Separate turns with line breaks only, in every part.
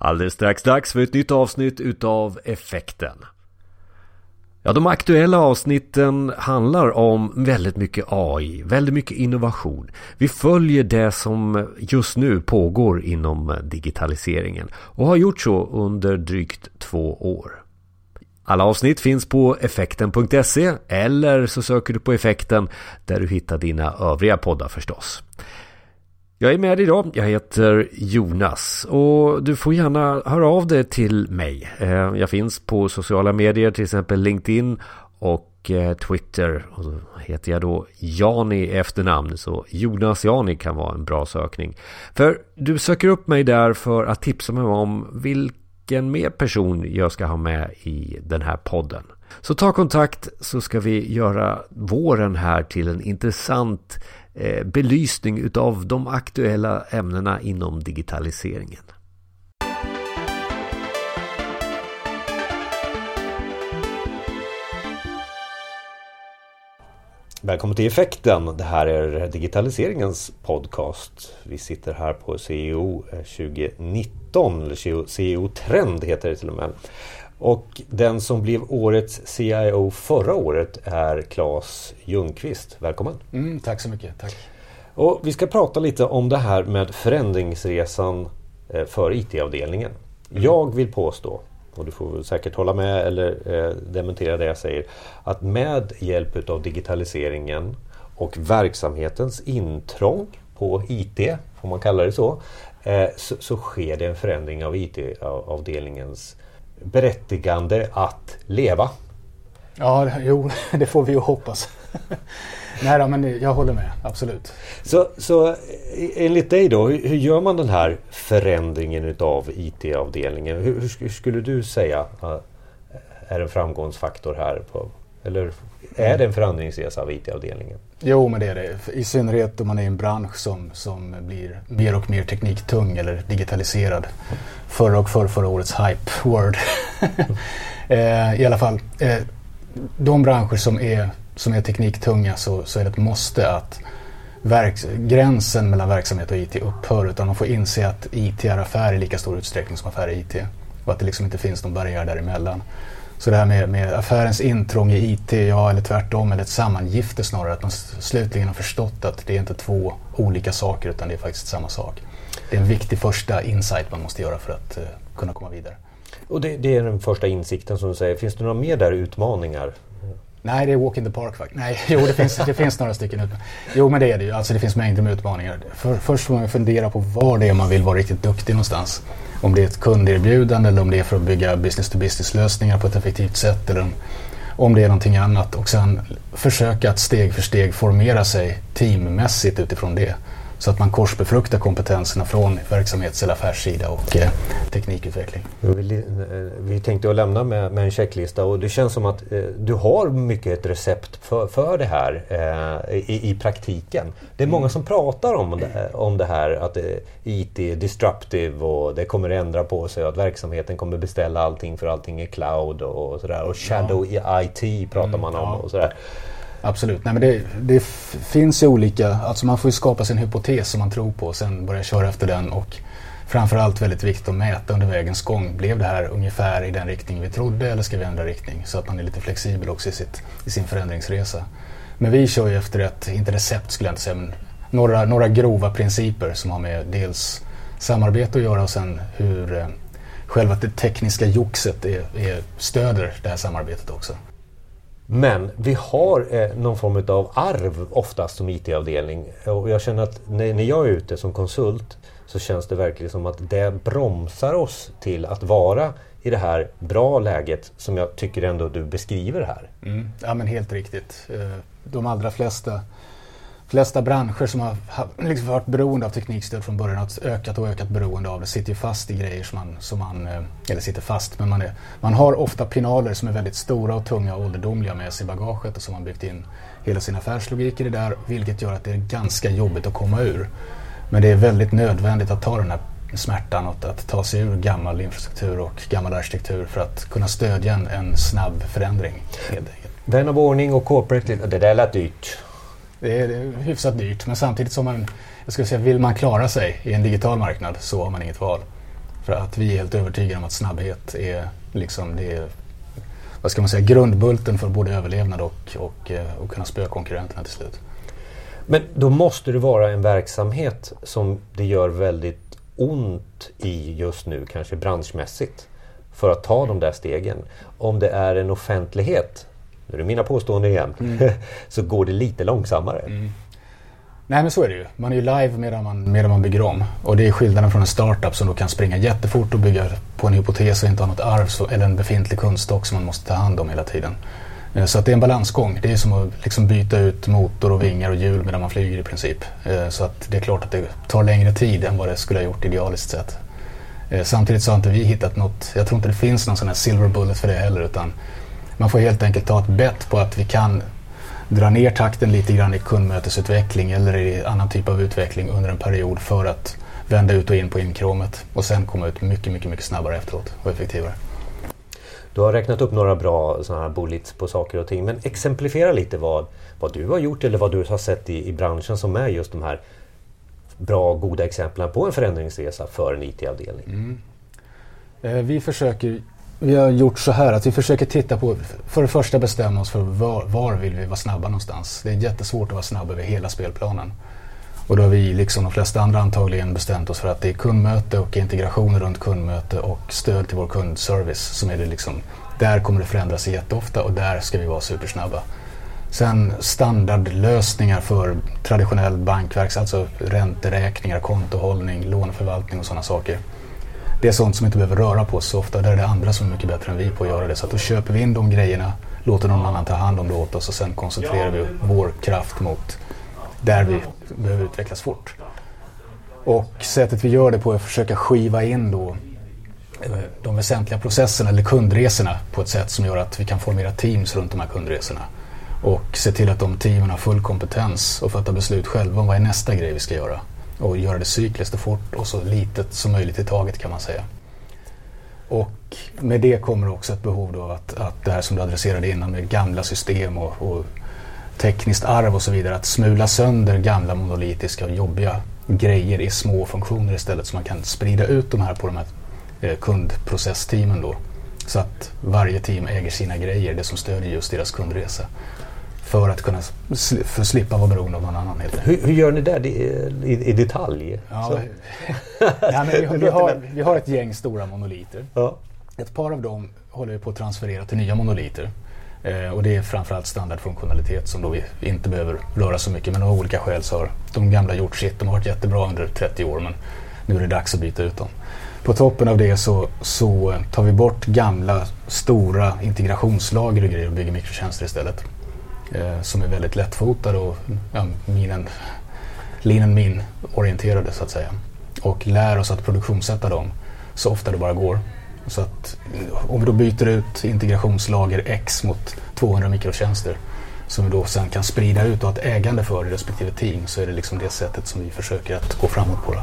Alldeles strax dags för ett nytt avsnitt utav Effekten. Ja, de aktuella avsnitten handlar om väldigt mycket AI, väldigt mycket innovation. Vi följer det som just nu pågår inom digitaliseringen och har gjort så under drygt två år. Alla avsnitt finns på effekten.se eller så söker du på effekten där du hittar dina övriga poddar förstås. Jag är med idag, jag heter Jonas och du får gärna höra av dig till mig. Eh, jag finns på sociala medier, till exempel LinkedIn och eh, Twitter. Och då heter jag då Jani efternamn, så Jonas Jani kan vara en bra sökning. För du söker upp mig där för att tipsa mig om vilken mer person jag ska ha med i den här podden. Så ta kontakt så ska vi göra våren här till en intressant Eh, belysning utav de aktuella ämnena inom digitaliseringen. Välkommen till Effekten. Det här är digitaliseringens podcast. Vi sitter här på CEO 2019, eh, eller CEO Trend heter det till och med. Och den som blev årets CIO förra året är Claes Ljungqvist. Välkommen!
Mm, tack så mycket, tack!
Och vi ska prata lite om det här med förändringsresan eh, för IT-avdelningen. Mm. Jag vill påstå, och du får säkert hålla med eller eh, dementera det jag säger, att med hjälp av digitaliseringen och verksamhetens intrång på IT, får man kalla det så, eh, så, så sker det en förändring av IT-avdelningens berättigande att leva.
Ja, jo, det får vi ju hoppas. Nej då, men jag håller med, absolut.
Så, så enligt dig då, hur gör man den här förändringen utav IT-avdelningen? Hur, hur, skulle du säga är en framgångsfaktor här? På, eller är det en förändringsresa av IT-avdelningen?
Jo, men det är det. I synnerhet om man är i en bransch som, som blir mer och mer tekniktung eller digitaliserad. Förra och för förra årets hype-word. eh, I alla fall, eh, de branscher som är, som är tekniktunga så, så är det ett måste att verks, gränsen mellan verksamhet och IT upphör. Utan man får inse att IT är affär i lika stor utsträckning som affär är IT. Och att det liksom inte finns någon barriär däremellan. Så det här med, med affärens intrång i IT, ja eller tvärtom, eller ett sammangifte snarare. Att man slutligen har förstått att det är inte två olika saker utan det är faktiskt samma sak. Det är en viktig första insight man måste göra för att uh, kunna komma vidare.
Och det, det, är den första insikten som du säger. Finns det några mer där utmaningar?
Nej, det är walk in the park faktiskt. Nej, jo det finns, det finns några stycken utmaningar. Jo men det är det ju. Alltså det finns mängder med utmaningar. För, först får man fundera på var det är man vill vara riktigt duktig någonstans. Om det är ett kunderbjudande eller om det är för att bygga business to business lösningar på ett effektivt sätt. Eller om det är någonting annat. Och sen försöka att steg för steg formera sig teammässigt utifrån det. Så att man korsbefruktar kompetenserna från verksamhets eller affärssida och eh, teknikutveckling.
Vi, vi tänkte att lämna med, med, en checklista och det känns som att eh, du har mycket ett recept för, för det här eh, i, i, praktiken. Det är många mm. som pratar om det, om det här att eh, IT är disruptive och det kommer ändra på sig och att verksamheten kommer beställa allting för allting är cloud och sådär. Och shadow ja. IT pratar mm, man om ja. och sådär.
Absolut. Nej, men det, det, finns ju olika, alltså man får ju skapa sin hypotes som man tror på och sen börja köra efter den. Och framförallt väldigt viktigt att mäta under vägens gång. Blev det här ungefär i den riktning vi trodde eller ska vi ändra riktning? Så att man är lite flexibel också i, sitt, i sin förändringsresa. Men vi kör ju efter ett, inte recept skulle jag inte säga, men några, några grova principer som har med dels samarbete att göra och sen hur eh, själva det tekniska joxet är, är, stöder det här samarbetet också.
Men vi har eh, någon form av arv oftast som IT-avdelning. Och jag känner att när, när jag är ute som konsult så känns det verkligen som att det bromsar oss till att vara i det här bra läget som jag tycker ändå du beskriver här.
Mm. Ja men helt riktigt. Eh, de allra flesta flesta branscher som har liksom varit beroende av teknikstöd från början har ökat och ökat beroende av det. Sitter ju fast i grejer som man, som man eh, eller sitter fast, men man, är, man har ofta pinaler som är väldigt stora och tunga och ålderdomliga med sig i bagaget och som har byggt in hela sin affärslogik i det där, vilket gör att det är ganska jobbigt att komma ur. Men det är väldigt nödvändigt att ta den här smärtan och att ta sig ur gammal infrastruktur och gammal arkitektur för att kunna stödja en, en snabb förändring.
Vän av ordning och corporate, det där lät dyrt.
Det är, hyfsat dyrt men samtidigt som man, jag skulle säga, vill man klara sig i en digital marknad så har man inget val. För att vi är helt övertygade om att snabbhet är liksom det är, vad ska man säga, grundbulten för både överlevnad och, och, eh, och kunna spöa konkurrenterna till slut.
Men då måste det vara en verksamhet som det gör väldigt ont i just nu, kanske branschmässigt, för att ta de där stegen. Om det är en offentlighet, nu är det mina påståenden igen, mm. så går det lite långsammare. Mm.
Nej men så är det ju. Man är ju live medan man, medan man bygger om. Och det är skillnaden från en startup som då kan springa jättefort och bygga på en hypotes och inte ha något arv eller en befintlig kundstock som man måste ta hand om hela tiden. Eh, så att det är en balansgång. Det är som att liksom byta ut motor och vingar och hjul medan man flyger i princip. Eh, så att det är klart att det tar längre tid än vad det skulle ha gjort idealiskt sett. Eh, samtidigt så har inte vi hittat något, jag tror inte det finns någon sån här silver bullet för det heller utan man får helt enkelt ta ett bett på att vi kan dra ner takten lite grann i kundmötesutveckling eller i annan typ av utveckling under en period för att vända ut och in på inkromet och sen komma ut mycket, mycket, mycket snabbare efteråt och effektivare.
Du har räknat upp några bra sådana här bullets på saker och ting men exemplifiera lite vad, vad du har gjort eller vad du har sett i, i branschen som är just de här bra, goda exemplen på en förändringsresa för en IT-avdelning. Mm.
Eh, vi försöker vi har gjort så här att vi försöker titta på, för det första bestämma oss för var, var vill vi vara snabba någonstans. Det är jättesvårt att vara snabb över hela spelplanen. Och då har vi, liksom de flesta andra antagligen, bestämt oss för att det är kundmöte och integration runt kundmöte och stöd till vår kundservice som är det liksom, där kommer det förändra sig jätteofta och där ska vi vara supersnabba. Sen standardlösningar för traditionell bankverksamhet, alltså ränteräkningar, kontohållning, låneförvaltning och sådana saker det är sånt som inte behöver röra på sig så ofta. Där är det andra som är mycket bättre än vi på att göra det. Så att då köper vi in de grejerna, låter någon annan ta hand om det åt oss och sen koncentrerar vi vår kraft mot där vi behöver utvecklas fort. Och sättet vi gör det på är att försöka skiva in då eh, de väsentliga processerna eller kundresorna på ett sätt som gör att vi kan formera teams runt de här kundresorna. Och se till att de teamen har full kompetens och fatta beslut själva om vad är nästa grej vi ska göra och göra det cykliskt och fort och så litet som möjligt i taget kan man säga. Och med det kommer också ett behov då att, att det här som du adresserade innan med gamla system och, och tekniskt arv och så vidare, att smula sönder gamla monolitiska och jobbiga grejer i små funktioner istället så man kan sprida ut de här på de här eh, kundprocessteamen då. Så att varje team äger sina grejer, det som stödjer just deras kundresa. För att kunna för slippa vara beroende av någon annan.
Hur, hur gör ni det i, i, detalj?
Ja, ja, vi, vi, har, vi har ett gäng stora monoliter. Ja. Ett par av dem håller vi på att transferera till nya monoliter. Eh, och det är framförallt standardfunktionalitet som då vi inte behöver röra så mycket. Men av olika skäl så har de gamla gjort sitt. De har varit jättebra under 30 år men nu är det dags att byta ut dem. På toppen av det så, så tar vi bort gamla stora integrationslager och grejer och bygger mikrotjänster istället eh, som är väldigt lättfotade och ja, minen, lean min orienterade så att säga. Och lär oss att produktionssätta dem så ofta det bara går. Så att eh, om vi då byter ut integrationslager X mot 200 mikrotjänster som vi då sen kan sprida ut och ha ett ägande för i respektive team så är det liksom det sättet som vi försöker att gå framåt på. Det.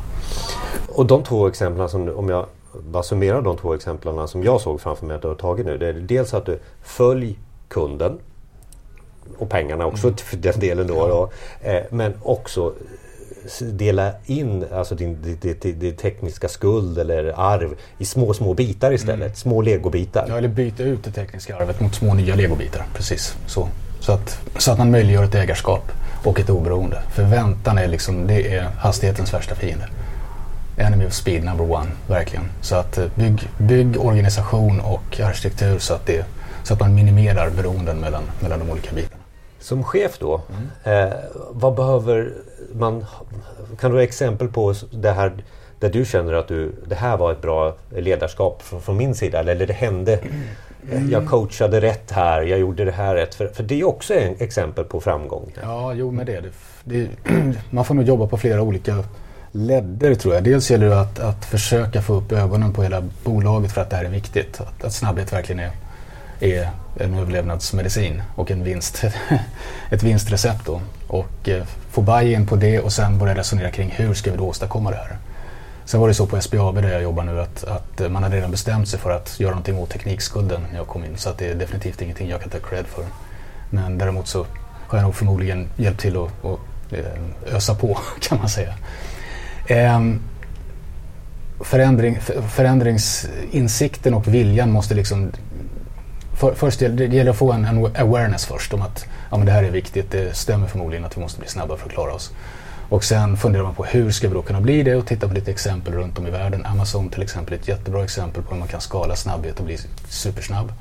Och de två exemplen som, om jag bara summerar de två exemplen som jag såg framför mig att du har tagit nu. Det är dels att du följ kunden och pengarna också mm. för den delen då. då. Eh, men också dela in alltså din, din, din, din, tekniska skuld eller arv i små, små bitar istället. Mm. Små legobitar.
Ja, eller byta ut det tekniska arvet mot små nya legobitar. Precis så. Så att, så att man möjliggör ett ägarskap och ett oberoende. För väntan är liksom, det är hastighetens värsta fiende. Enemy of speed number one, verkligen. Så att eh, bygg, bygg organisation och arkitektur så att det så att man minimerar beroenden mellan, mellan de olika bitarna.
Som chef då, mm. eh, vad behöver man... Kan du ha exempel på det här där du känner att du, det här var ett bra ledarskap från, från min sida eller det hände, mm. jag coachade rätt här, jag gjorde det här rätt. För, för det är också ett exempel på framgång.
Ja, jo men det är det. det man får nog jobba på flera olika ledder tror jag. Dels gäller det att, att försöka få upp ögonen på hela bolaget för att det här är viktigt. Att, att snabbhet verkligen är är en överlevnadsmedicin och en vinst, ett vinstrecept. Då. Och eh, få buy-in på det och sen börja resonera kring hur ska vi då åstadkomma det här. Sen var det så på SBAB där jag jobbar nu att, att eh, man hade redan bestämt sig för att göra någonting åt teknikskulden när jag kom in. Så att det är definitivt ingenting jag kan ta cred för. Men däremot så har jag nog förmodligen hjälpt till att, att, eh, ösa på kan man säga. Ehm, förändring, förändringsinsikten och viljan måste liksom för, först det, det gäller att få en, en, awareness först om att ja, men det här är viktigt. Det stämmer förmodligen att vi måste bli snabba för att klara oss. Och sen funderar man på hur ska vi då kunna bli det och titta på lite exempel runt om i världen. Amazon till exempel är ett jättebra exempel på hur man kan skala snabbhet och bli supersnabb.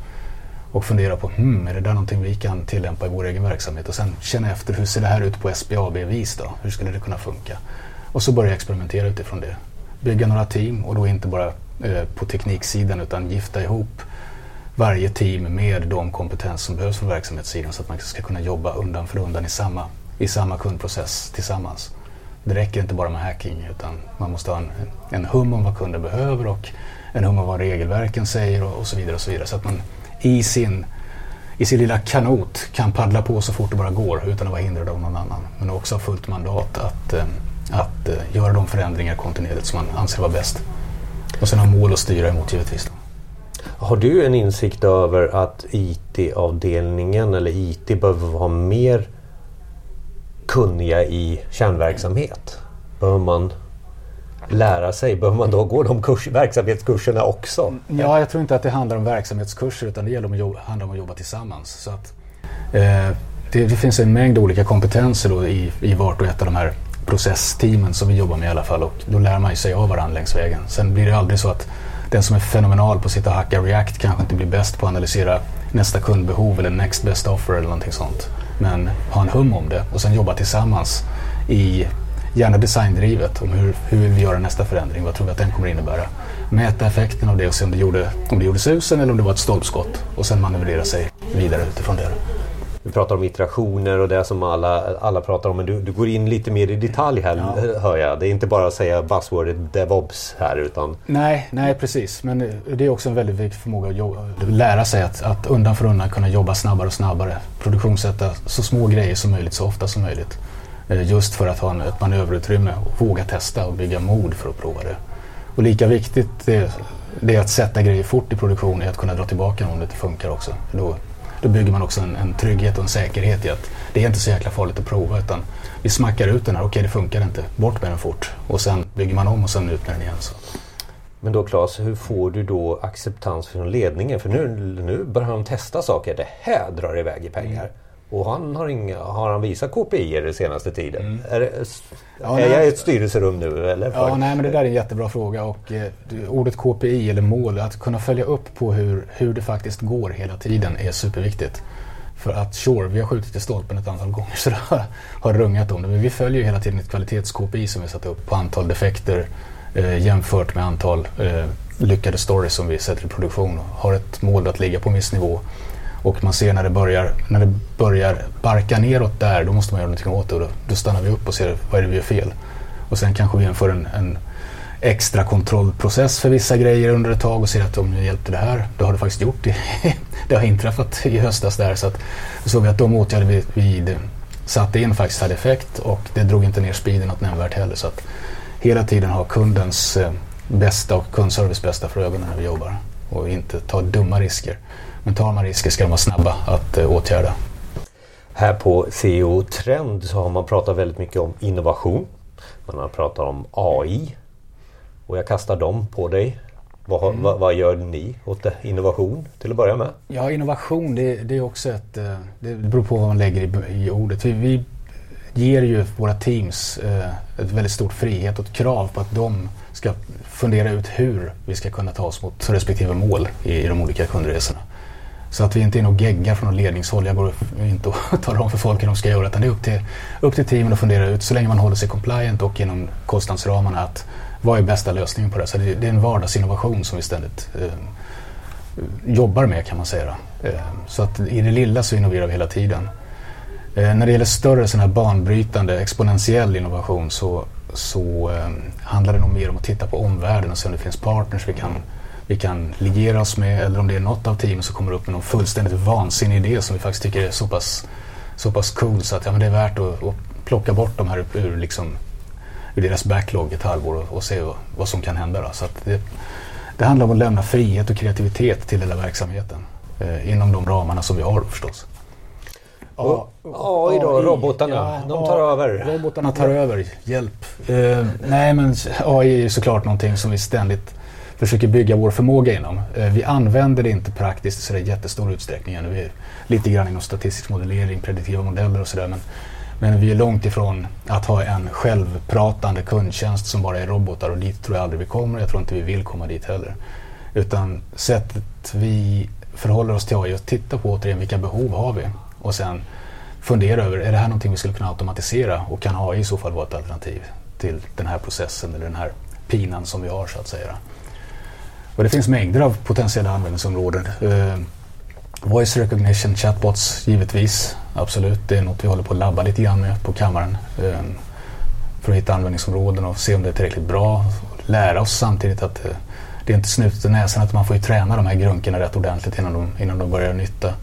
Och fundera på, hmm, är det där någonting vi kan tillämpa i vår egen verksamhet? Och sen känna efter, hur ser det här ut på SBAB-vis då? Hur skulle det kunna funka? Och så börja experimentera utifrån det. Bygga några team och då inte bara eh, på tekniksidan utan gifta ihop varje team med de kompetens som behövs för verksamhetssidan så att man ska kunna jobba undan för undan i samma, i samma kundprocess tillsammans. Det räcker inte bara med hacking utan man måste ha en, en hum om vad kunden behöver och en hum om vad regelverken säger och, och så vidare. och Så vidare. Så att man i sin, i sin lilla kanot kan paddla på så fort det bara går utan att vara hindrad av någon annan. Men också ha fullt mandat att, eh, att eh, göra de förändringar kontinuerligt som man anser vara bäst. Och sen ha mål att styra emot givetvis.
Har du en insikt över att IT-avdelningen eller IT behöver vara mer kunniga i kärnverksamhet? Behöver man lära sig? Behöver man då gå de kurs, verksamhetskurserna också?
Ja, jag tror inte att det handlar om verksamhetskurser utan det gäller om att jobba, handlar om att jobba tillsammans. Så att, eh, det, det, finns en mängd olika kompetenser då i, i vart och ett av de här processteamen som vi jobbar med i alla fall och då lär man sig av varandra längs vägen. Sen blir det aldrig så att den som är fenomenal på att sitta och hacka React kanske inte blir bäst på att analysera nästa kundbehov eller next best offer eller någonting sånt. Men ha en hum om det och sen jobba tillsammans i gärna designdrivet om hur, hur vill vi göra nästa förändring, vad tror vi att den kommer innebära. Mäta effekten av det och se om det gjorde, om det gjorde susen eller om det var ett stolpskott och sen manövrera sig vidare utifrån det.
Vi pratar om iterationer och det som alla, alla pratar om. Men du, du går in lite mer i detalj här ja. hör jag. Det är inte bara att säga buzzwordet DevOps här utan...
Nej, nej precis. Men det är också en väldigt viktig förmåga att jobba, lära sig att, att undan för undan kunna jobba snabbare och snabbare. Produktionssätta så små grejer som möjligt så ofta som möjligt. Eh, just för att ha ett manöverutrymme och våga testa och bygga mod för att prova det. Och lika viktigt det, det är att sätta grejer fort i produktion är att kunna dra tillbaka om det inte funkar också. Då, då bygger man också en, en, trygghet och en säkerhet i att det är inte så jäkla farligt att prova utan vi smackar ut den här, okej det funkar inte, bort med den fort. Och sen bygger man om och sen ut med den igen. Så.
Men då Claes, hur får du då acceptans från ledningen? För nu, nu börjar de testa saker. Det här drar iväg i pengar. Mm. Och han har, inga, har han visat KPI den senaste tiden? Mm. Är, det, ja, är jag i ett styrelserum nu eller?
Ja, nej, men det där är en jättebra fråga och eh, ordet KPI eller mål, att kunna följa upp på hur, hur det faktiskt går hela tiden är superviktigt. För att sure, vi har skjutit i stolpen ett antal gånger så det har, har rungat om det. Men vi följer hela tiden ett kvalitets-KPI som vi satt upp på antal defekter eh, jämfört med antal eh, lyckade stories som vi sätter i produktion. Har ett mål att ligga på en viss nivå och man ser när det börjar, när det börjar barka neråt där, då måste man göra någonting åt det. Då, då stannar vi upp och ser vad är det vi gör fel. Och sen kanske vi inför en, en extra kontrollprocess för vissa grejer under ett tag och ser att om det hjälpte det här, då har det faktiskt gjort det. det har inträffat i höstas där. Så att, såg vi att de åtgärder vi, vi satte in faktiskt hade effekt och det drog inte ner speeden något nämnvärt heller. Så att hela tiden ha kundens eh, bästa och kundservice bästa för ögonen när vi jobbar och inte ta dumma risker. Men tar man risker ska de vara snabba att eh, åtgärda.
Här på CEO Trend så har man pratat väldigt mycket om innovation. Man har pratat om AI. Och jag kastar dem på dig. Vad, mm. vad, vad, gör ni åt innovation till att börja med?
Ja, innovation det, det är också ett... Eh, det beror på vad man lägger i, i ordet. Vi, vi, ger ju våra teams eh, ett väldigt stort frihet och ett krav på att de ska fundera ut hur vi ska kunna ta oss mot respektive mål i, i de olika kundresorna. Så att vi inte är inne och geggar från någon ledningshåll. Jag går inte och talar om för folk hur de ska göra. Utan det är upp till, upp till teamen att fundera ut, så länge man håller sig compliant och inom kostnadsramarna, att vad är bästa lösningen på det? Så det, det är en vardagsinnovation som vi ständigt eh, jobbar med kan man säga. Eh, så att i det lilla så innoverar vi hela tiden. Eh, när det gäller större sån här banbrytande exponentiell innovation så, så eh, handlar det nog mer om att titta på omvärlden och se om det finns partners vi kan vi kan liera oss med eller om det är något av teamen som kommer upp med någon fullständigt vansinnig idé som vi faktiskt tycker är så pass, så pass cool så att ja, men det är värt att, att plocka bort de här ur, liksom, ur deras backlog ett halvår och, och se vad, vad, som kan hända. Då. Så det, det, handlar om att lämna frihet och kreativitet till hela verksamheten eh, inom de ramarna som vi har förstås.
Ja, AI då, robotarna.
Ja,
de tar över.
Robotarna tar över. Hjälp. Eh, nej men AI är ju såklart någonting som vi ständigt försöker bygga vår förmåga inom. Eh, vi använder det inte praktiskt i så jättestor utsträckning ännu. Vi är lite grann inom statistisk modellering, prediktiva modeller och sådär. Men, men vi är långt ifrån att ha en självpratande kundtjänst som bara är robotar och dit tror jag aldrig vi kommer. Jag tror inte vi vill komma dit heller. Utan sättet vi förhåller oss till AI och tittar på återigen vilka behov har vi och sen fundera över, är det här någonting vi skulle kunna automatisera och kan AI i så fall vara ett alternativ till den här processen eller den här pinan som vi har så att säga. Och det finns mängder av potentiella användningsområden. Eh, voice recognition, chatbots givetvis, absolut. Det är något vi håller på att labba lite grann med på kammaren. Eh, för att hitta användningsområden och se om det är tillräckligt bra. Lära oss samtidigt att eh, det är inte snutet i näsan att man får ju träna de här grunkorna rätt ordentligt innan de, innan de börjar nytta.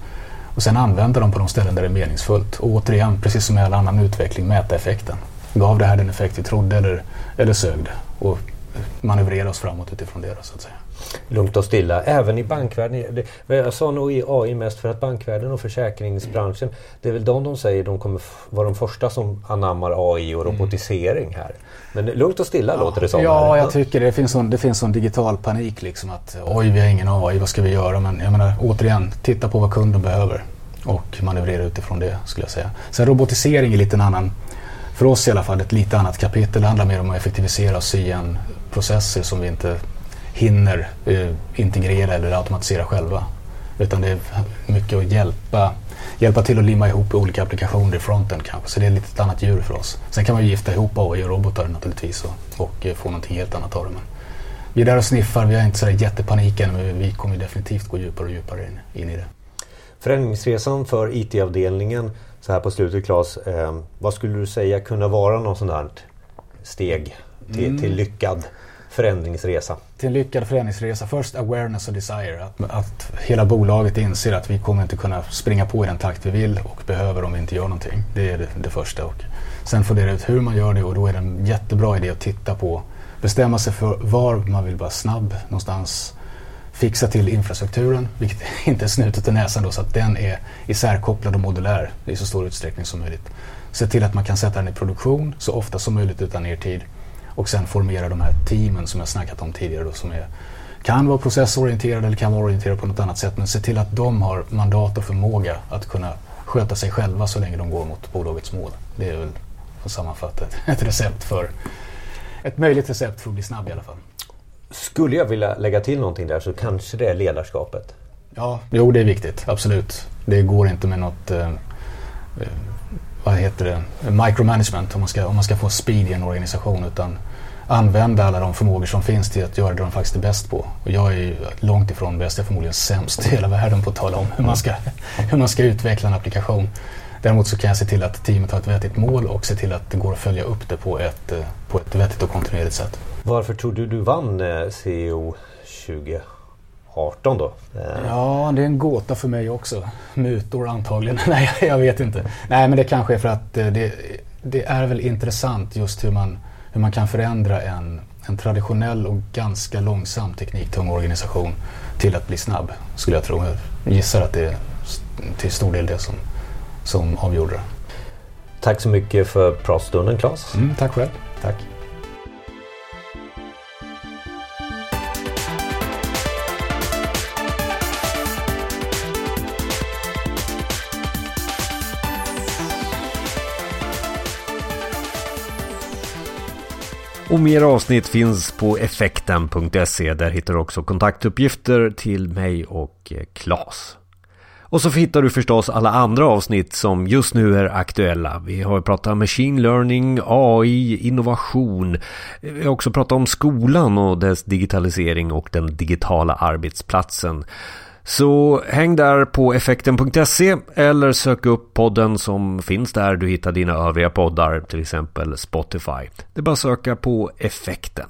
Och sen använda dem på de ställen där det är meningsfullt. Och återigen, precis som med all annan utveckling, mäta effekten. Gav det här den effekt vi trodde eller, eller sög det? Och manövrera oss framåt utifrån det så att säga.
Lugnt och stilla. Även i bankvärlden. Jag sa nog i AI mest för att bankvärlden och försäkringsbranschen det är väl de de säger de kommer vara de första som anammar AI och robotisering här. Men lugnt och stilla
ja,
låter det som.
Ja, jag tycker det. Det finns sån, det finns sån digital panik liksom att oj, vi har ingen AI, vad ska vi göra? Men jag menar återigen, titta på vad kunden behöver och manövrera utifrån det skulle jag säga. Sen robotisering är lite en annan, för oss i alla fall, ett lite annat kapitel. Det handlar mer om att effektivisera och sy igen processer som vi inte hinner eh, integrera eller automatisera själva. Utan det är mycket att hjälpa, hjälpa till att limma ihop olika applikationer i fronten kanske. Så det är lite ett annat djur för oss. Sen kan man ju gifta ihop AI och robotar naturligtvis och, och eh, få någonting helt annat av det. Men vi är där och sniffar, vi har inte sådär jättepanik än men vi kommer definitivt gå djupare och djupare in, in i det.
Förändringsresan för IT-avdelningen så här på slutet Claes. Eh, vad skulle du säga kunna vara något sådant steg till, mm. till lyckad förändringsresa?
Till en lyckad förändringsresa. Först awareness och desire. Att, att hela bolaget inser att vi kommer inte kunna springa på i den takt vi vill och behöver om vi inte gör någonting. Det är det, det första. Och sen fundera ut hur man gör det och då är det en jättebra idé att titta på, bestämma sig för var man vill vara snabb någonstans. Fixa till infrastrukturen, vilket inte är snutet i näsan då, så att den är isärkopplad och modulär i så stor utsträckning som möjligt. Se till att man kan sätta den i produktion så ofta som möjligt utan er tid och sen formera de här teamen som jag snackat om tidigare då, som är, kan vara processorienterade eller kan vara orienterade på något annat sätt. Men se till att de har mandat och förmåga att kunna sköta sig själva så länge de går mot bolagets mål. Det är väl att sammanfatta ett recept för ett möjligt recept för att bli snabb i alla fall.
Skulle jag vilja lägga till någonting där så kanske det är ledarskapet.
Ja, jo det är viktigt. Absolut. Det går inte med något eh, vad heter det, micromanagement om man, ska, om man ska få speed i en organisation utan använda alla de förmågor som finns till att göra det de faktiskt är bäst på. Och jag är ju långt ifrån bäst, jag är förmodligen sämst i hela världen på att tala om hur man ska, hur man ska utveckla en applikation. Däremot så kan jag se till att teamet har ett vettigt mål och se till att det går att följa upp det på ett, eh, på ett vettigt och kontinuerligt sätt.
Varför tror du du vann eh, CEO 20? 18 då?
Eh. Ja, det är en gåta för mig också. Mutor antagligen. Nej, jag vet inte. Nej, men det kanske är för att eh, det, det är väl intressant just hur man, hur man kan förändra en, en traditionell och ganska långsam tekniktung organisation till att bli snabb, skulle jag tro. Jag gissar att det är till stor del det som, som avgjorde det.
Tack så mycket för pratstunden, Claes.
Mm, tack själv.
Tack.
Och mer avsnitt finns på effekten.se. Där hittar du också kontaktuppgifter till mig och eh, Klas. Och så hittar du förstås alla andra avsnitt som just nu är aktuella. Vi har pratat machine learning, AI, innovation. Vi har också pratat om skolan och dess digitalisering och den digitala arbetsplatsen. Så häng där på effekten.se eller sök upp podden som finns där du hittar dina övriga poddar, till exempel Spotify. Det är bara att söka på effekten.